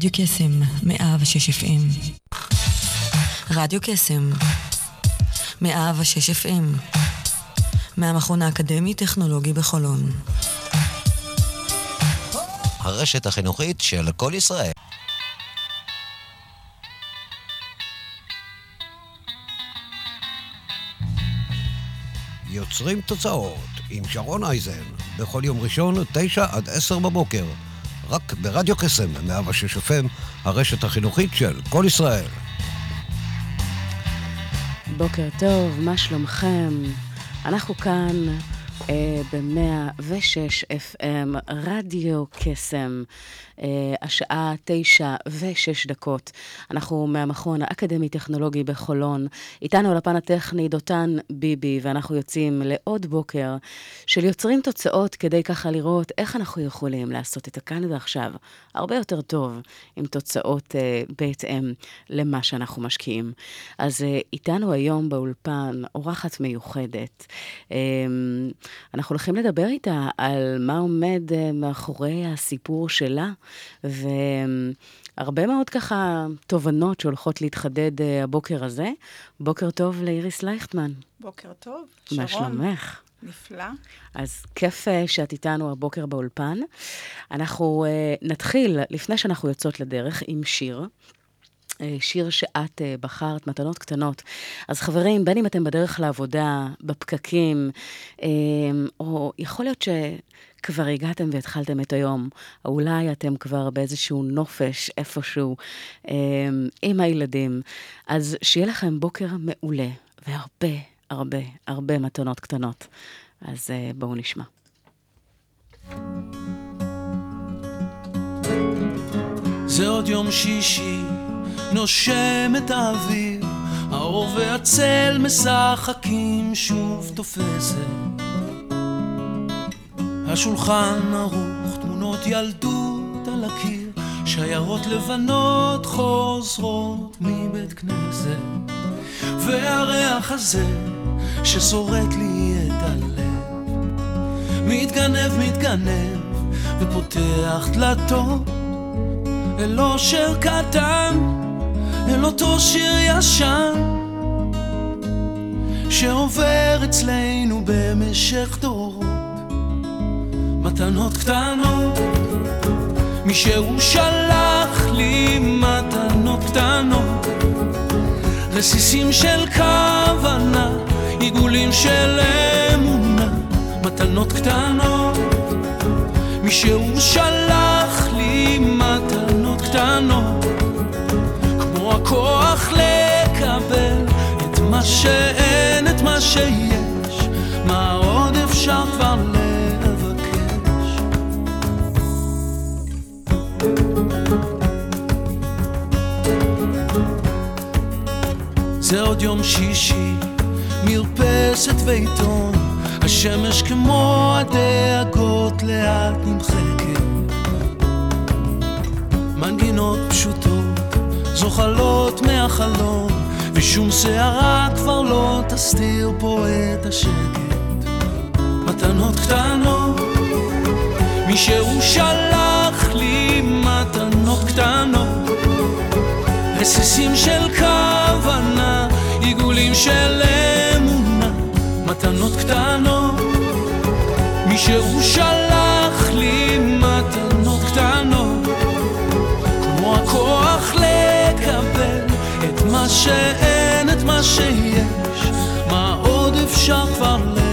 רדיו קסם, מאה ושש אפים. רדיו קסם, מאה ושש אפים. מהמכון האקדמי-טכנולוגי בחולון. הרשת החינוכית של כל ישראל. יוצרים תוצאות עם שרון אייזן, בכל יום ראשון, תשע עד עשר בבוקר. רק ברדיו קסם, 106 FM, הרשת החינוכית של כל ישראל. בוקר טוב, מה שלומכם? אנחנו כאן אה, ב-106 FM, רדיו קסם. אה, השעה תשע ושש דקות. אנחנו מהמכון האקדמי-טכנולוגי בחולון. איתנו על הפן הטכני דותן ביבי, ואנחנו יוצאים לעוד בוקר של יוצרים תוצאות כדי ככה לראות איך אנחנו יכולים לעשות את הכאן ועכשיו הרבה יותר טוב, עם תוצאות uh, בהתאם למה שאנחנו משקיעים. אז uh, איתנו היום באולפן אורחת מיוחדת. Um, אנחנו הולכים לדבר איתה על מה עומד uh, מאחורי הסיפור שלה. והרבה מאוד ככה תובנות שהולכות להתחדד אה, הבוקר הזה. בוקר טוב לאיריס לייכטמן. בוקר טוב, שרון. מה שלומך? נפלא. אז כיף אה, שאת איתנו הבוקר באולפן. אנחנו uh, נתחיל, לפני שאנחנו יוצאות לדרך, עם שיר. שיר שאת בחרת, מתנות קטנות. אז חברים, בין אם אתם בדרך לעבודה, בפקקים, או יכול להיות ש... כבר הגעתם והתחלתם את היום, או אולי אתם כבר באיזשהו נופש איפשהו אה, עם הילדים, אז שיהיה לכם בוקר מעולה והרבה, הרבה, הרבה מתנות קטנות. אז אה, בואו נשמע. זה עוד יום שישי, נושם את האוויר, האור והצל משחקים שוב תופסת. השולחן ערוך, תמונות ילדות על הקיר, שיירות לבנות חוזרות מבית כנסת, והריח הזה ששורט לי את הלב, מתגנב, מתגנב, ופותח דלתות אל אושר קטן, אל אותו שיר ישן, שעובר אצלנו במשך דורות. מתנות קטנות מישהו שלח לי מתנות קטנות. רסיסים של כוונה עיגולים של אמונה. מתנות קטנות מישהו שלח לי מתנות קטנות הכוח לקבל את מה שאין, את מה שיש. מה עוד אפשר כבר ל... זה עוד יום שישי, מרפסת ועיתון, השמש כמו הדאגות לאט נמחקת. מנגינות פשוטות, זוחלות מהחלום, ושום שערה כבר לא תסתיר פה את השקט. מתנות קטנות, מישהו שלח לי מתנות קטנות, רסיסים של כוונה עיגולים של אמונה, מתנות קטנות. מישהו שלח לי מתנות קטנות, מה שאין, את מה שיש, מה עוד אפשר כבר לבקש?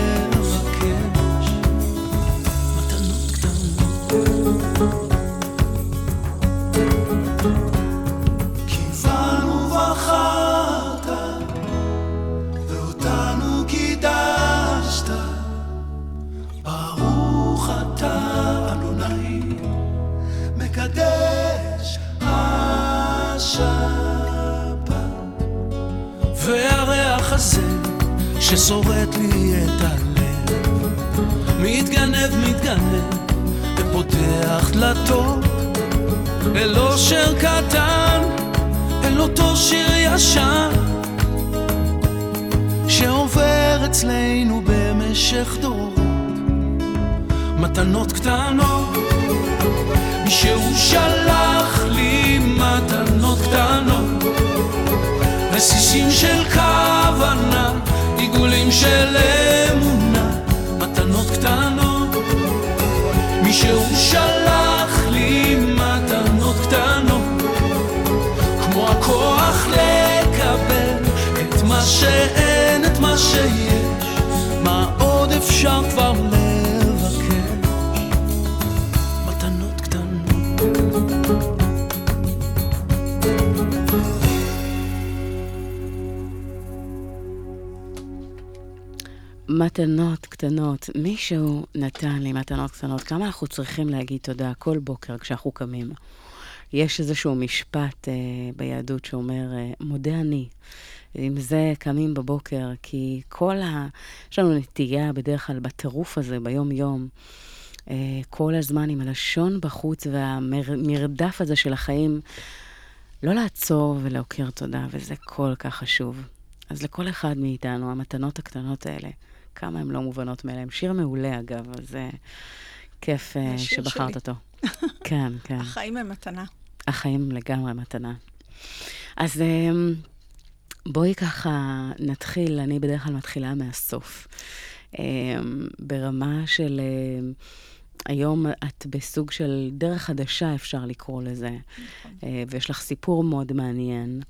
ששורט לי את הלב. מתגנב, מתגנב, ופותח דלתות אל אושר קטן, אל אותו שיר ישן, שעובר אצלנו במשך דורות. מתנות קטנות, שהוא שלח לי מתנות קטנות, רסיסים של כוונה. עיגולים של מתנות קטנות. מישהו נתן לי מתנות קטנות. כמה אנחנו צריכים להגיד תודה כל בוקר כשאנחנו קמים. יש איזשהו משפט אה, ביהדות שאומר, אה, מודה אני. עם זה קמים בבוקר, כי כל ה... יש לנו נטייה בדרך כלל בטירוף הזה, ביום-יום, אה, כל הזמן עם הלשון בחוץ והמרדף הזה של החיים, לא לעצור ולהוקיר תודה, וזה כל כך חשוב. אז לכל אחד מאיתנו, המתנות הקטנות האלה, כמה הן לא מובנות מאליהן. שיר מעולה, אגב, אז זה כיף אה, שבחרת שלי. אותו. כן, כן. החיים הם מתנה. החיים לגמרי מתנה. אז אמ, בואי ככה נתחיל, אני בדרך כלל מתחילה מהסוף. אמ, ברמה של... אמ, היום את בסוג של דרך חדשה, אפשר לקרוא לזה, אה, ויש לך סיפור מאוד מעניין.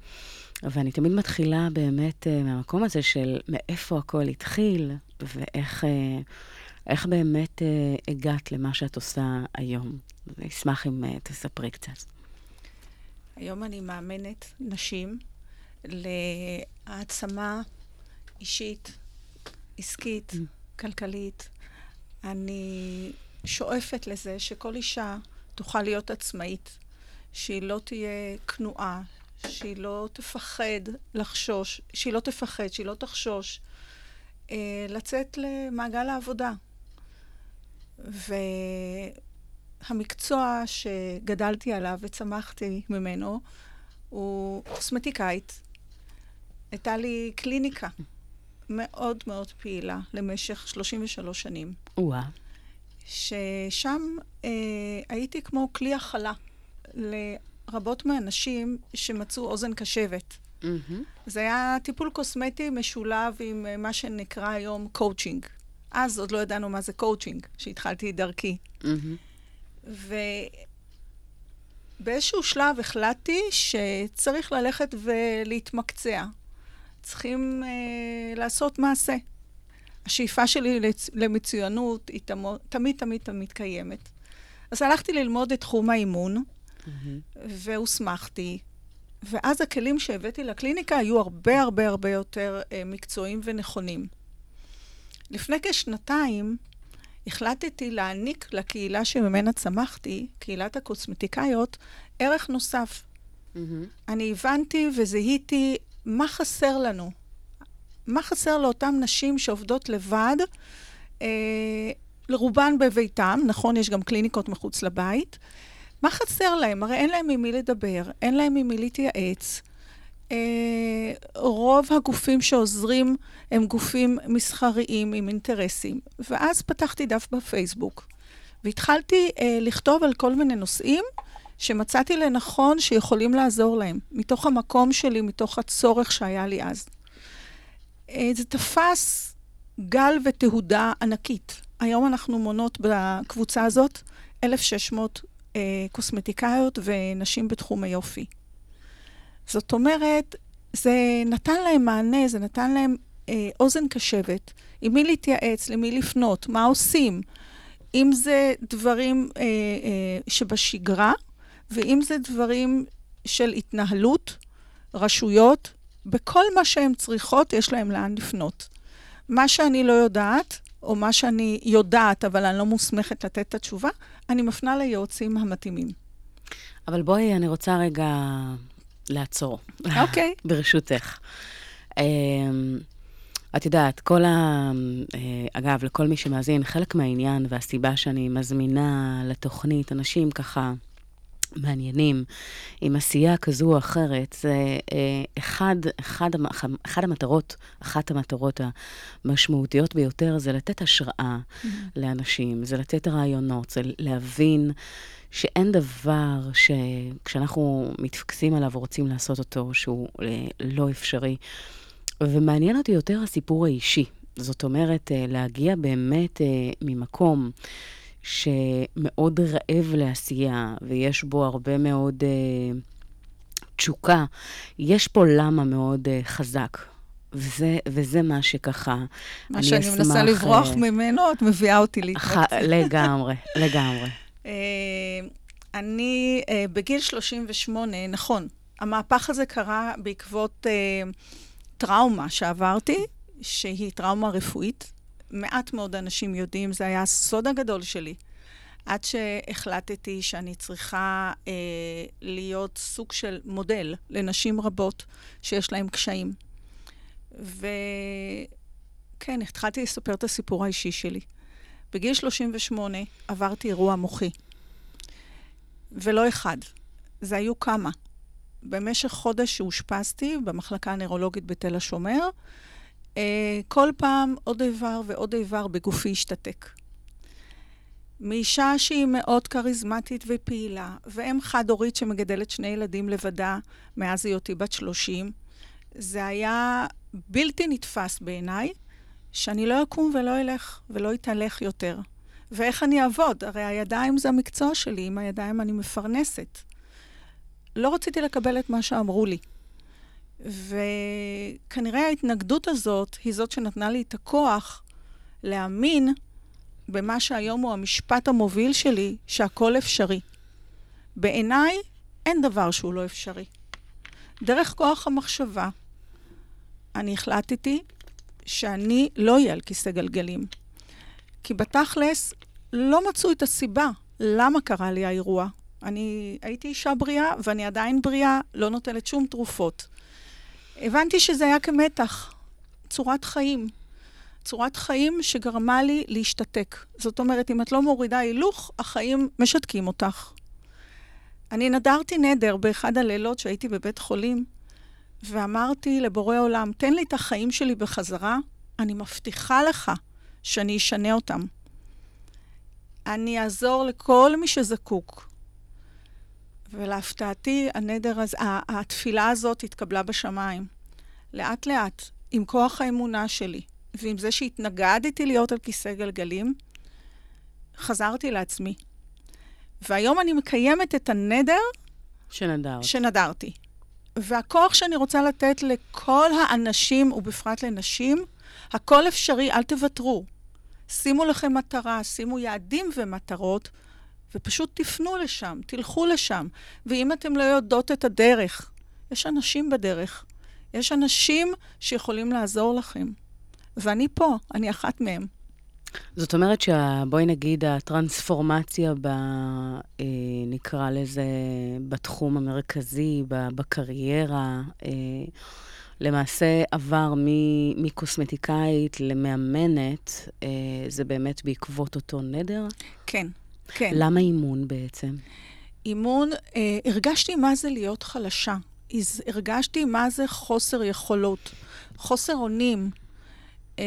ואני תמיד מתחילה באמת אה, מהמקום הזה של מאיפה הכל התחיל, ואיך אה, איך באמת אה, הגעת למה שאת עושה היום. אני אשמח אם אה, תספרי קצת. היום אני מאמנת נשים להעצמה אישית, עסקית, כלכלית. אני שואפת לזה שכל אישה תוכל להיות עצמאית, שהיא לא תהיה כנועה, שהיא לא תפחד לחשוש, שהיא לא תפחד, שהיא לא תחשוש, לצאת למעגל העבודה. והמקצוע שגדלתי עליו וצמחתי ממנו הוא קוסמטיקאית. הייתה לי קליניקה מאוד מאוד פעילה למשך 33 שנים, וואו. ששם אה, הייתי כמו כלי הכלה לרבות מהנשים שמצאו אוזן קשבת. זה היה טיפול קוסמטי משולב עם אה, מה שנקרא היום קואוצ'ינג. אז עוד לא ידענו מה זה קואוצ'ינג, כשהתחלתי דרכי. ובאיזשהו שלב החלטתי שצריך ללכת ולהתמקצע. צריכים אה, לעשות מעשה. השאיפה שלי לצ- למצוינות היא תמו, תמיד תמיד תמיד קיימת. אז הלכתי ללמוד את תחום האימון, והוסמכתי, ואז הכלים שהבאתי לקליניקה היו הרבה הרבה הרבה יותר אה, מקצועיים ונכונים. לפני כשנתיים החלטתי להעניק לקהילה שממנה צמחתי, קהילת הקוסמטיקאיות, ערך נוסף. מהמם. אני הבנתי וזיהיתי מה חסר לנו. מה חסר לאותן נשים שעובדות לבד, אה, לרובן בביתן, נכון, יש גם קליניקות מחוץ לבית. מה חסר להם? הרי אין להם עם מי לדבר, אין להם עם מי להתייעץ. אה, רוב הגופים שעוזרים הם גופים מסחריים עם אינטרסים. ואז פתחתי דף בפייסבוק, והתחלתי אה, לכתוב על כל מיני נושאים שמצאתי לנכון שיכולים לעזור להם, מתוך המקום שלי, מתוך הצורך שהיה לי אז. אה, זה תפס גל ותהודה ענקית. היום אנחנו מונות בקבוצה הזאת 1,600 אה, קוסמטיקאיות ונשים בתחום היופי. זאת אומרת, זה נתן להם מענה, זה נתן להם אה, אוזן קשבת, עם מי להתייעץ, למי לפנות, מה עושים. אם זה דברים אה, אה, שבשגרה, ואם זה דברים של התנהלות, רשויות, בכל מה שהן צריכות, יש להן לאן לפנות. מה שאני לא יודעת, או מה שאני יודעת, אבל אני לא מוסמכת לתת את התשובה, אני מפנה ליועצים המתאימים. אבל בואי, אני רוצה רגע לעצור. אוקיי. ברשותך. אמ, את יודעת, כל ה... אה, אגב, לכל מי שמאזין, חלק מהעניין והסיבה שאני מזמינה לתוכנית אנשים ככה מעניינים, עם עשייה כזו או אחרת, זה אה, אחד, אחד, אחד המטרות, אחת המטרות המשמעותיות ביותר, זה לתת השראה לאנשים, זה לתת רעיונות, זה להבין שאין דבר שכשאנחנו מתפקסים עליו ורוצים לעשות אותו, שהוא אה, לא אפשרי. ומעניין אותי יותר הסיפור האישי. זאת אומרת, אה, להגיע באמת ממקום שמאוד רעב לעשייה, ויש בו הרבה מאוד תשוקה, יש פה למה מאוד חזק. וזה, וזה מה שככה, מה שאני אשמח, מנסה לברוח ממנו, את מביאה אותי להתנצל. לגמרי, לגמרי. אני בגיל 38, נכון, המהפך הזה קרה בעקבות טראומה שעברתי, שהיא טראומה רפואית. מעט מאוד אנשים יודעים, זה היה הסוד הגדול שלי. עד שהחלטתי שאני צריכה אה, להיות סוג של מודל לנשים רבות שיש להן קשיים. וכן, התחלתי לספר את הסיפור האישי שלי. בגיל 38 עברתי אירוע מוחי. ולא אחד, זה היו כמה. במשך חודש שאושפזתי במחלקה הנוירולוגית בתל השומר, כל פעם עוד איבר ועוד איבר בגופי השתתק. מאישה שהיא מאוד כריזמטית ופעילה, ואם חד-הורית שמגדלת שני ילדים לבדה מאז היותי בת 30, זה היה בלתי נתפס בעיניי, שאני לא אקום ולא אלך ולא אתהלך יותר. ואיך אני אעבוד? הרי הידיים זה המקצוע שלי, עם הידיים אני מפרנסת. לא רציתי לקבל את מה שאמרו לי. וכנראה ההתנגדות הזאת היא זאת שנתנה לי את הכוח להאמין במה שהיום הוא המשפט המוביל שלי, שהכל אפשרי. בעיניי אין דבר שהוא לא אפשרי. דרך כוח המחשבה, אני החלטתי שאני לא אהיה על כיסא גלגלים. כי בתכלס לא מצאו את הסיבה למה קרה לי האירוע. אני הייתי אישה בריאה, ואני עדיין בריאה, לא נוטלת שום תרופות. הבנתי שזה היה כמתח, צורת חיים. צורת חיים שגרמה לי להשתתק. זאת אומרת, אם את לא מורידה הילוך, החיים משתקים אותך. אני נדרתי נדר באחד הלילות שהייתי בבית חולים, ואמרתי לבורא עולם, תן לי את החיים שלי בחזרה, אני מבטיחה לך שאני אשנה אותם. אני אעזור לכל מי שזקוק. ולהפתעתי, הנדר הזה, התפילה הזאת התקבלה בשמיים. לאט-לאט, עם כוח האמונה שלי, ועם זה שהתנגדתי להיות על כיסא גלגלים, חזרתי לעצמי. והיום אני מקיימת את הנדר שנדר. שנדרתי. והכוח שאני רוצה לתת לכל האנשים, ובפרט לנשים, הכל אפשרי, אל תוותרו. שימו לכם מטרה, שימו יעדים ומטרות, ופשוט תפנו לשם, תלכו לשם. ואם אתם לא יודעות את הדרך, יש אנשים בדרך. יש אנשים שיכולים לעזור לכם. ואני פה, אני אחת מהם. זאת אומרת שבואי נגיד הטרנספורמציה, ב, אה, נקרא לזה, בתחום המרכזי, בקריירה, אה, למעשה עבר מ, מקוסמטיקאית למאמנת, אה, זה באמת בעקבות אותו נדר? כן. כן. למה אימון בעצם? אימון, אה, הרגשתי מה זה להיות חלשה. הרגשתי מה זה חוסר יכולות, חוסר אונים. אה,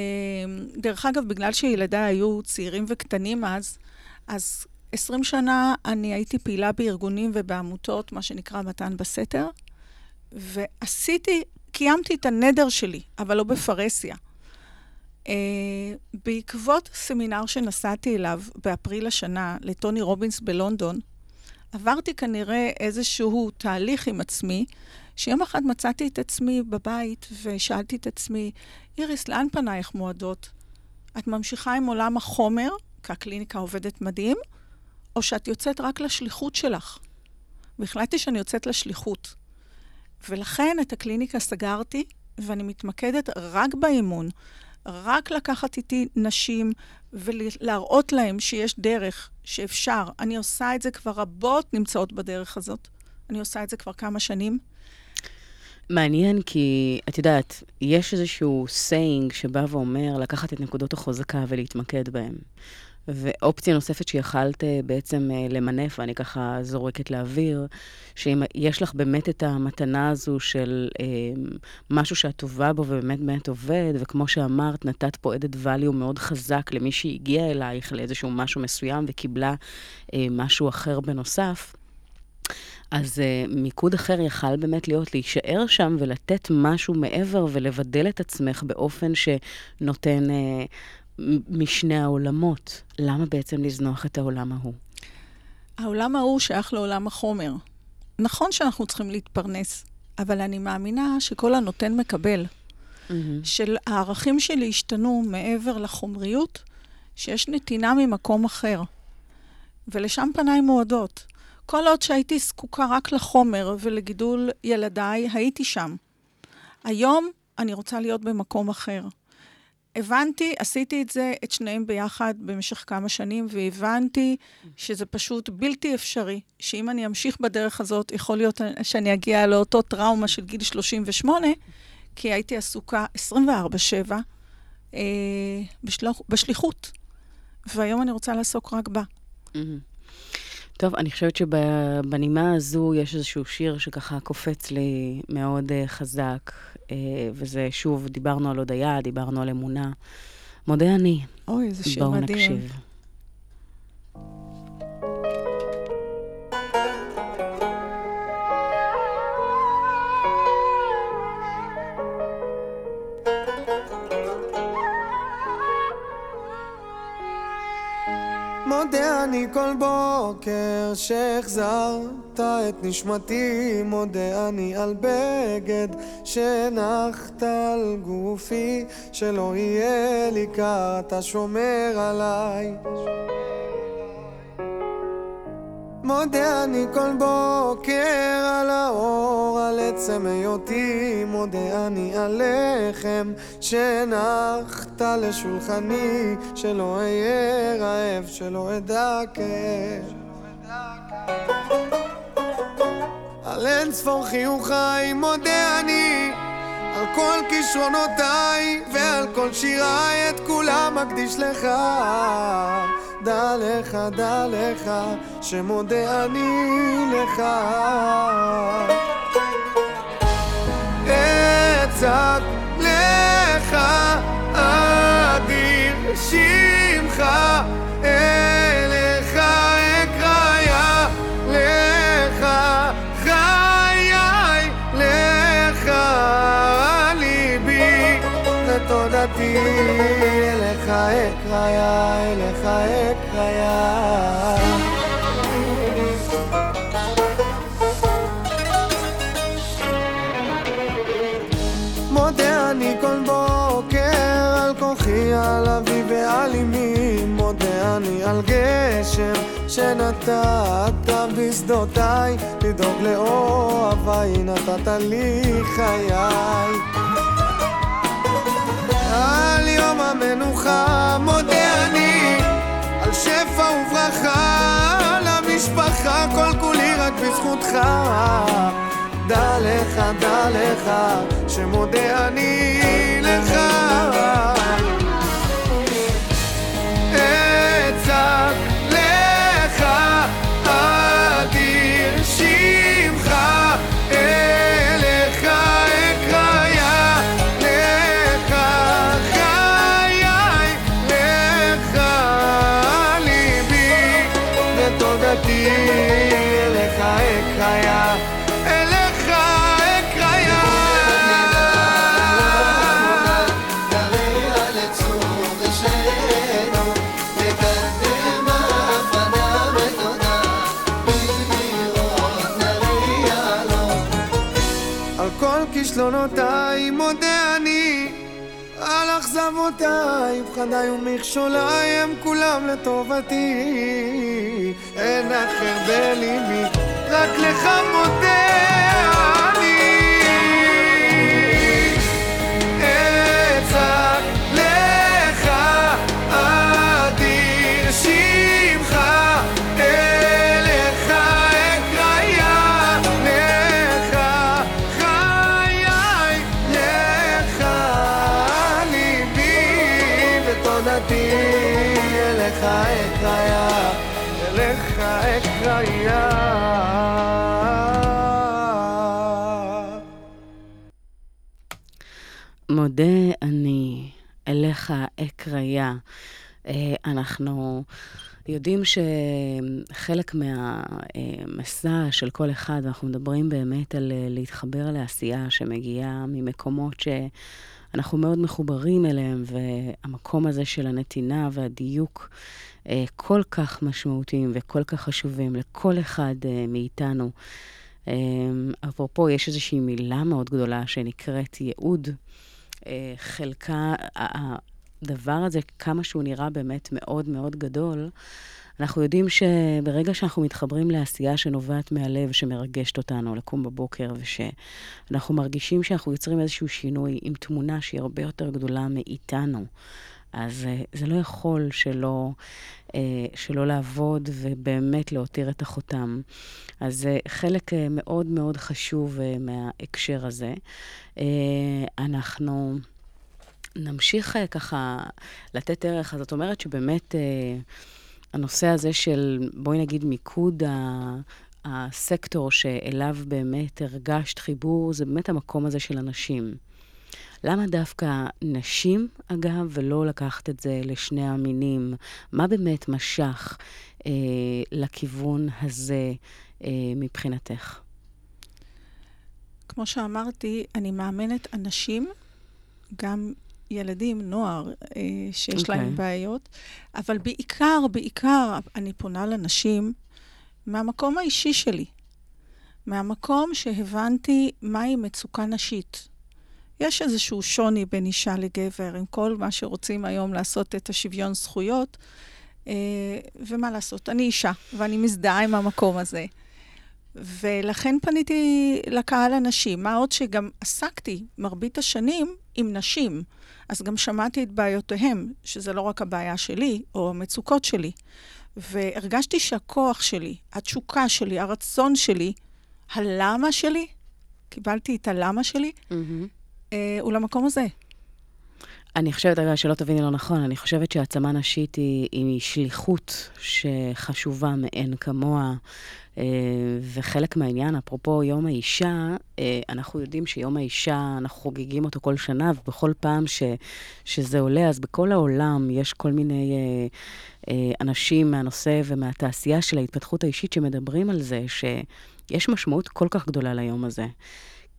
דרך אגב, בגלל שילדיי היו צעירים וקטנים אז, אז 20 שנה אני הייתי פעילה בארגונים ובעמותות, מה שנקרא מתן בסתר, ועשיתי, קיימתי את הנדר שלי, אבל לא בפרהסיה. Uh, בעקבות סמינר שנסעתי אליו באפריל השנה לטוני רובינס בלונדון, עברתי כנראה איזשהו תהליך עם עצמי, שיום אחד מצאתי את עצמי בבית ושאלתי את עצמי, איריס, לאן פנייך מועדות? את ממשיכה עם עולם החומר, כי הקליניקה עובדת מדהים, או שאת יוצאת רק לשליחות שלך? והחלטתי שאני יוצאת לשליחות. ולכן את הקליניקה סגרתי, ואני מתמקדת רק באימון. רק לקחת איתי נשים ולהראות להם שיש דרך, שאפשר. אני עושה את זה כבר, רבות נמצאות בדרך הזאת. אני עושה את זה כבר כמה שנים. מעניין כי, את יודעת, יש איזשהו saying שבא ואומר לקחת את נקודות החוזקה ולהתמקד בהן. ואופציה נוספת שיכלת אה, בעצם אה, למנף, ואני ככה זורקת לאוויר, שאם יש לך באמת את המתנה הזו של אה, משהו שאת טובה בו ובאמת באמת עובד, וכמו שאמרת, נתת פה added value מאוד חזק למי שהגיע אלייך לאיזשהו משהו מסוים וקיבלה אה, משהו אחר בנוסף, אז uh, מיקוד אחר יכל באמת להיות להישאר שם ולתת משהו מעבר ולבדל את עצמך באופן שנותן uh, משני העולמות. למה בעצם לזנוח את העולם ההוא? העולם ההוא שייך לעולם החומר. נכון שאנחנו צריכים להתפרנס, אבל אני מאמינה שכל הנותן מקבל. Mm-hmm. של הערכים שלי השתנו מעבר לחומריות, שיש נתינה ממקום אחר. ולשם פניי מועדות. כל עוד שהייתי זקוקה רק לחומר ולגידול ילדיי, הייתי שם. היום אני רוצה להיות במקום אחר. הבנתי, עשיתי את זה, את שניהם ביחד במשך כמה שנים, והבנתי שזה פשוט בלתי אפשרי, שאם אני אמשיך בדרך הזאת, יכול להיות שאני אגיע לאותו טראומה של גיל 38, כי הייתי עסוקה 24-7 אה, בשלוח, בשליחות, והיום אני רוצה לעסוק רק בה. Mm-hmm. טוב, אני חושבת שבנימה הזו יש איזשהו שיר שככה קופץ לי מאוד uh, חזק, uh, וזה, שוב, דיברנו על הודיה, דיברנו על אמונה. מודה אני. אוי, איזה שיר מדהים. בואו נקשיב. מודה אני כל בוקר שהחזרת את נשמתי מודה אני על בגד שנחת על גופי שלא יהיה לי קר אתה שומר עליי מודה אני כל בוקר על האור, על עצם היותי, מודה אני עליכם שהנחת לשולחני, שלא אהיה רעב, שלא אדע כאב. על אין ספור חיוכיי מודה אני על כל כישרונותיי ועל כל שיריי את כולם מקדיש לך דע לך, דע לך, שמודה אני לך. אצעק לך, אדיר שמך, אליך אקריה, לך חיי, לך ליבי, ותודתי אליך אקריה, אליך אקריה. מודה אני כל בוקר על כוחי, על אבי ועל אמי, מודה אני על גשם שנתת בשדותיי, לדאוג לאוהביי, נתת לי חיי. על יום המנוחה מודה אני על שפע וברכה למשפחה כל כולי רק בזכותך. דע לך, דע לך, שמודה אני כישלונותיי מודה אני על אכזבותיי, פחדיי ומכשוליי הם כולם לטובתי. אין אחר בליבי, רק לך מודה מודה אני אליך אקריה. אה, אנחנו יודעים שחלק מהמסע של כל אחד, אנחנו מדברים באמת על אה, להתחבר לעשייה שמגיעה ממקומות שאנחנו מאוד מחוברים אליהם, והמקום הזה של הנתינה והדיוק אה, כל כך משמעותיים וכל כך חשובים לכל אחד מאיתנו. אפרופו, יש איזושהי מילה מאוד גדולה שנקראת ייעוד. חלקה, הדבר הזה, כמה שהוא נראה באמת מאוד מאוד גדול, אנחנו יודעים שברגע שאנחנו מתחברים לעשייה שנובעת מהלב, שמרגשת אותנו לקום בבוקר, ושאנחנו מרגישים שאנחנו יוצרים איזשהו שינוי עם תמונה שהיא הרבה יותר גדולה מאיתנו, אז אה, זה לא יכול שלא, אה, שלא לעבוד ובאמת להותיר את החותם. אז זה חלק אה, מאוד מאוד חשוב מההקשר הזה. אנחנו... נמשיך ככה לתת ערך. אז זאת אומרת שבאמת הנושא הזה של, בואי נגיד, מיקוד ה... הסקטור שאליו באמת הרגשת חיבור, זה באמת המקום הזה של הנשים. למה דווקא נשים, אגב, ולא לקחת את זה לשני המינים? מה באמת משך אה, לכיוון הזה אה, מבחינתך? כמו שאמרתי, אני מאמנת אנשים, גם ילדים, נוער, אה, שיש okay. להם אוקיי. בעיות, אבל בעיקר, בעיקר, אני פונה לנשים מהמקום האישי שלי, מהמקום שהבנתי מהי מצוקה נשית. יש איזשהו שוני בין אישה לגבר, עם כל מה שרוצים היום לעשות את השוויון זכויות, אה, ומה לעשות, אני אישה, ואני מזדהה עם המקום הזה. ולכן פניתי לקהל הנשים, מה עוד שגם עסקתי מרבית השנים עם נשים. אז גם שמעתי את בעיותיהם, שזה לא רק הבעיה שלי, או המצוקות שלי. והרגשתי שהכוח שלי, התשוקה שלי, הרצון שלי, הלמה שלי, קיבלתי את הלמה שלי, mm-hmm. אה, הוא למקום הזה. אני חושבת, אגב, שלא תביני לא נכון, אני חושבת שהעצמה נשית היא, היא שליחות שחשובה מאין כמוה. אה, וחלק מהעניין, אפרופו יום האישה, אה, אנחנו יודעים שיום האישה, אנחנו חוגגים אותו כל שנה, ובכל פעם ש, שזה עולה, אז בכל העולם יש כל מיני אנשים מהנושא ומהתעשייה של ההתפתחות האישית שמדברים על זה, שיש משמעות כל כך גדולה ליום הזה.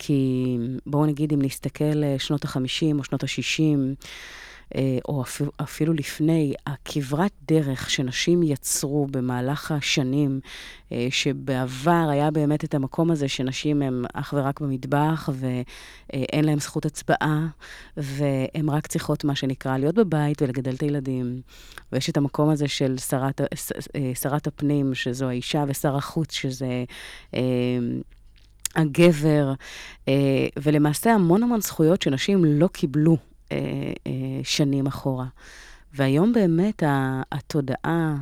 כי בואו נגיד, אם נסתכל שנות ה-50 או שנות ה-60, אה, או אפילו, לפני, הכברת דרך שנשים יצרו במהלך השנים, אה, שבעבר היה באמת את המקום הזה שנשים הן אך ורק במטבח ואין להן זכות הצבעה, והן רק צריכות, מה שנקרא, להיות בבית ולגדל את הילדים. ויש את המקום הזה של שרת, אה, שרת הפנים, שזו האישה, ושר החוץ, שזה... הגבר, ולמעשה המון המון זכויות שנשים לא קיבלו אה, אה, שנים אחורה. והיום באמת התודעה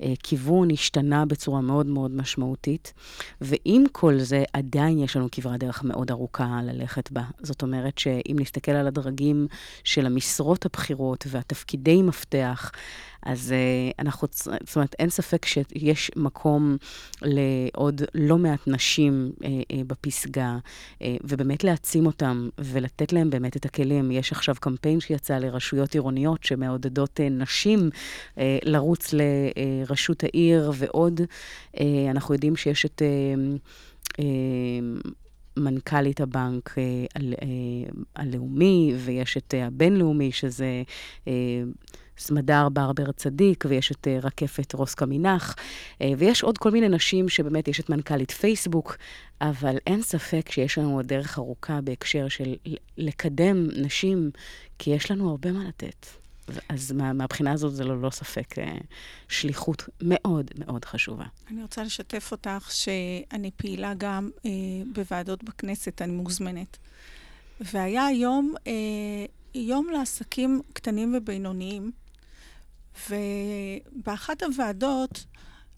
והכיוון השתנה בצורה מאוד מאוד משמעותית, ועם כל זה עדיין יש לנו כברת דרך מאוד ארוכה ללכת בה. זאת אומרת שאם נסתכל על הדרגים של המשרות הבכירות והתפקידי מפתח, אז uh, אנחנו, זאת אומרת, אין ספק שיש מקום לעוד לא מעט נשים uh, uh, בפסגה, uh, ובאמת להעצים אותם ולתת להם באמת את הכלים. יש עכשיו קמפיין שיצא לרשויות עירוניות שמעודדות uh, נשים uh, לרוץ לרשות העיר, ועוד, uh, אנחנו יודעים שיש את... Uh, uh, מנכ"לית הבנק הלאומי, ויש את הבינלאומי, שזה סמדר ברבר צדיק, ויש את רקפת רוס קמינח, ויש עוד כל מיני נשים שבאמת יש את מנכ"לית פייסבוק, אבל אין ספק שיש לנו עוד דרך ארוכה בהקשר של לקדם נשים, כי יש לנו הרבה מה לתת. אז מה, מהבחינה הזאת זה ללא לא ספק uh, שליחות מאוד מאוד חשובה. אני רוצה לשתף אותך שאני פעילה גם uh, בוועדות בכנסת, אני מוזמנת. והיה היום uh, יום לעסקים קטנים ובינוניים, ובאחת הוועדות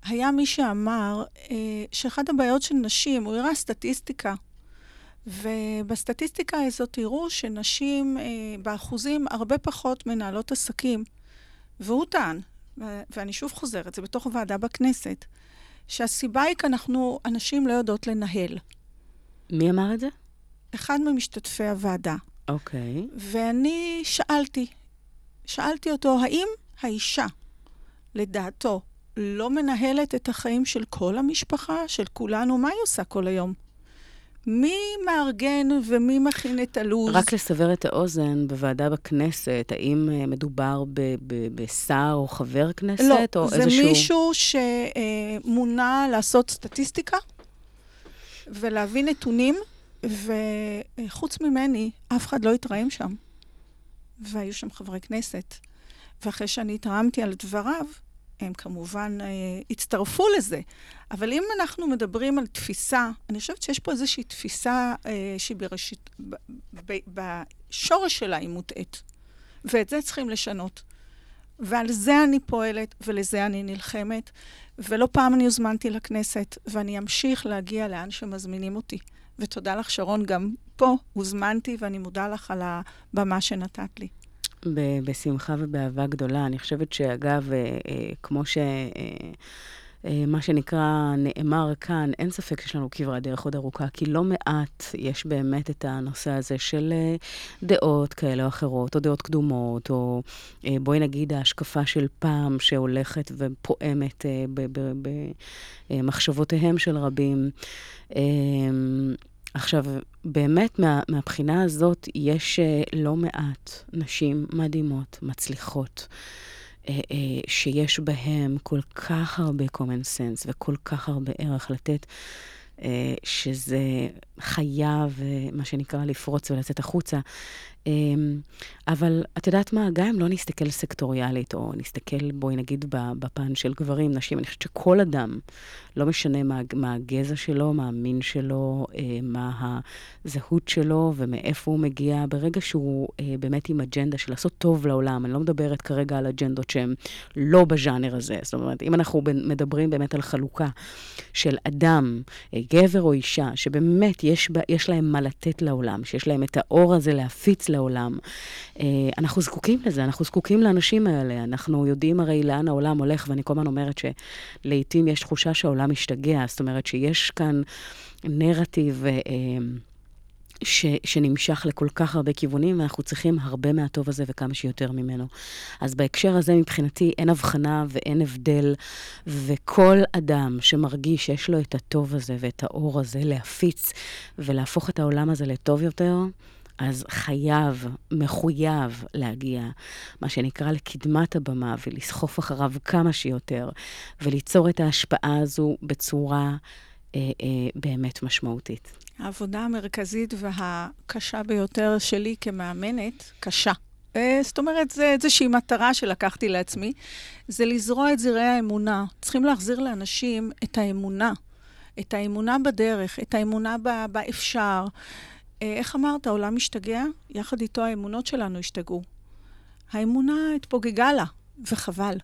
היה מי שאמר אה, שאחת הבעיות של נשים, הוא הראה סטטיסטיקה, ובסטטיסטיקה הזאת תראו שנשים אה, באחוזים הרבה פחות מנהלות עסקים. והוא טען ואני שוב חוזרת, זה בתוך הוועדה בכנסת, שהסיבה היא כי אנחנו, הנשים לא יודעות לנהל. מי אמר את זה? אחד ממשתתפי הוועדה. אוקיי. ואני שאלתי, שאלתי אותו, האם האישה, לדעתו, לא מנהלת את החיים של כל המשפחה, של כולנו? מה היא עושה כל היום? מי מארגן ומי מכין את הלו"ז? רק לסבר את האוזן, בוועדה בכנסת, האם אה, מדובר בשר או חבר כנסת, לא, או זה איזשהו... מישהו שמונה לעשות סטטיסטיקה ולהביא נתונים, וחוץ ממני, אף אחד לא התרעם שם. והיו שם חברי כנסת. ואחרי שאני התרעמתי על דבריו, הם כמובן אה, הצטרפו לזה. אבל אם אנחנו מדברים על תפיסה, אני חושבת שיש פה איזושהי תפיסה אה, שהיא בראשית, ב, ב, בשורש שלה היא מוטעית. ואת זה צריכים לשנות. ועל זה אני פועלת, ולזה אני נלחמת. ולא פעם אני הוזמנתי לכנסת, ואני אמשיך להגיע לאן שמזמינים אותי. ותודה לך, שרון, גם פה הוזמנתי, ואני מודה לך על הבמה שנתת לי. בשמחה ובאהבה גדולה. אני חושבת שאגב, אה, אה, כמו ש... אה, מה שנקרא, נאמר כאן, אין ספק שיש לנו כברת דרך עוד ארוכה, כי לא מעט יש באמת את הנושא הזה של דעות כאלה או אחרות, או דעות קדומות, או בואי נגיד ההשקפה של פעם שהולכת ופועמת במחשבותיהם של רבים. עכשיו, באמת, מה, מהבחינה הזאת, יש uh, לא מעט נשים מדהימות, מצליחות, uh, uh, שיש בהן כל כך הרבה common sense וכל כך הרבה ערך לתת, שזה חייב, מה שנקרא, לפרוץ ולצאת החוצה. אמ, אבל את יודעת מה, גם אם לא נסתכל סקטוריאלית, או נסתכל, בואי נגיד, בפן של גברים, נשים, אני חושבת שכל אדם, לא משנה מה, מה הגזע שלו, מה המין שלו, אה, מה הזהות שלו ומאיפה הוא מגיע, ברגע שהוא אה, באמת עם אג'נדה של לעשות טוב לעולם, אני לא מדברת כרגע על אג'נדות שהן לא בז'אנר הזה. זאת אומרת, אם אנחנו מדברים באמת על חלוקה של אדם, אה, גבר או אישה, שבאמת יש, יש להם מה לתת לעולם, שיש להם את האור הזה להפיץ לעולם. אה, אנחנו זקוקים לזה, אנחנו זקוקים לאנשים האלה. אנחנו יודעים הרי לאן העולם הולך, ואני כל הזמן אומרת שלעיתים יש תחושה שהעולם משתגע, זאת אומרת שיש כאן נרטיב... ש, שנמשך לכל כך הרבה כיוונים, ואנחנו צריכים הרבה מהטוב הזה וכמה שיותר ממנו. אז בהקשר הזה, מבחינתי, אין הבחנה ואין הבדל, וכל אדם שמרגיש שיש לו את הטוב הזה ואת האור הזה להפיץ ולהפוך את העולם הזה לטוב יותר, אז חייב, מחויב להגיע, מה שנקרא, לקדמת הבמה ולסחוף אחריו כמה שיותר, וליצור את ההשפעה הזו בצורה באמת משמעותית. העבודה המרכזית והקשה ביותר שלי כמאמנת, קשה. אה, זאת אומרת, זה איזושהי מטרה שלקחתי לעצמי, זה לזרוע את זרעי האמונה. צריכים להחזיר לאנשים את האמונה. את האמונה בדרך, את האמונה באפשר. אה, איך אמרת, העולם משתגע? יחד איתו האמונות שלנו השתגעו. האמונה התפוגגה לה, וחבל.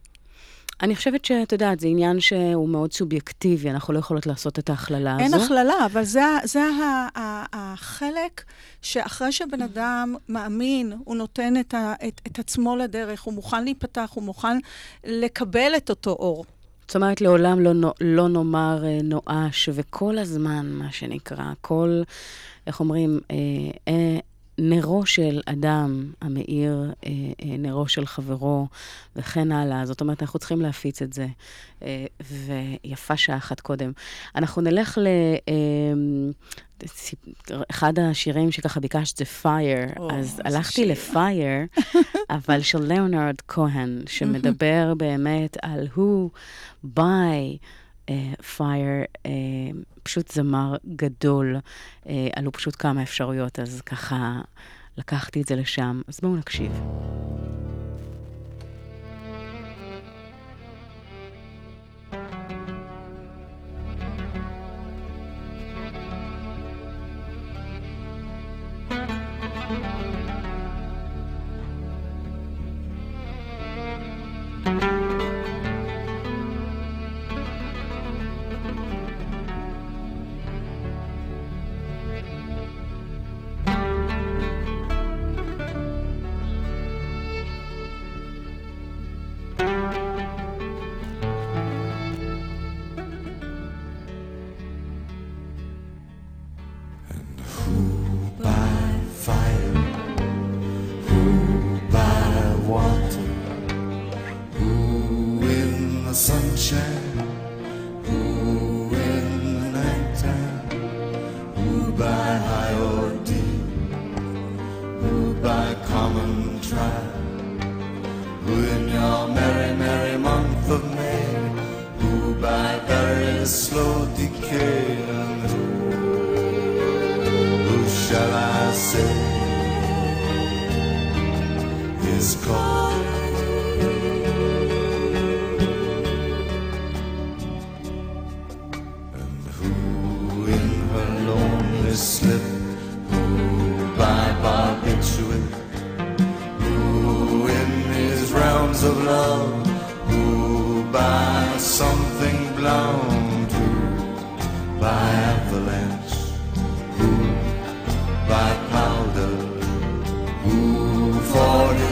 אני חושבת שאת יודעת, זה עניין שהוא מאוד סובייקטיבי, אנחנו לא יכולות לעשות את ההכללה הזו. אין הכללה, אבל זה, זה ה, ה, החלק שאחרי שבן אדם מאמין, הוא נותן את, ה, את, את עצמו לדרך, הוא מוכן להיפתח, הוא מוכן לקבל את אותו אור. זאת אומרת, לעולם לא, לא נאמר אה, נואש, וכל הזמן, מה שנקרא, כל, איך אומרים, אה, אה, נרו של אדם המאיר, אה, אה, נרו של חברו, וכן הלאה. זאת אומרת, אנחנו צריכים להפיץ את זה. אה, ויפה שעה אחת קודם. אנחנו נלך ל... אחד השירים שככה ביקשת זה פייר, oh, אז הלכתי לפייר, אבל של ליאונרד כהן, שמדבר באמת על who by פייר, uh, uh, פשוט זמר גדול, uh, עלו פשוט כמה אפשרויות, אז ככה לקחתי את זה לשם. אז בואו נקשיב.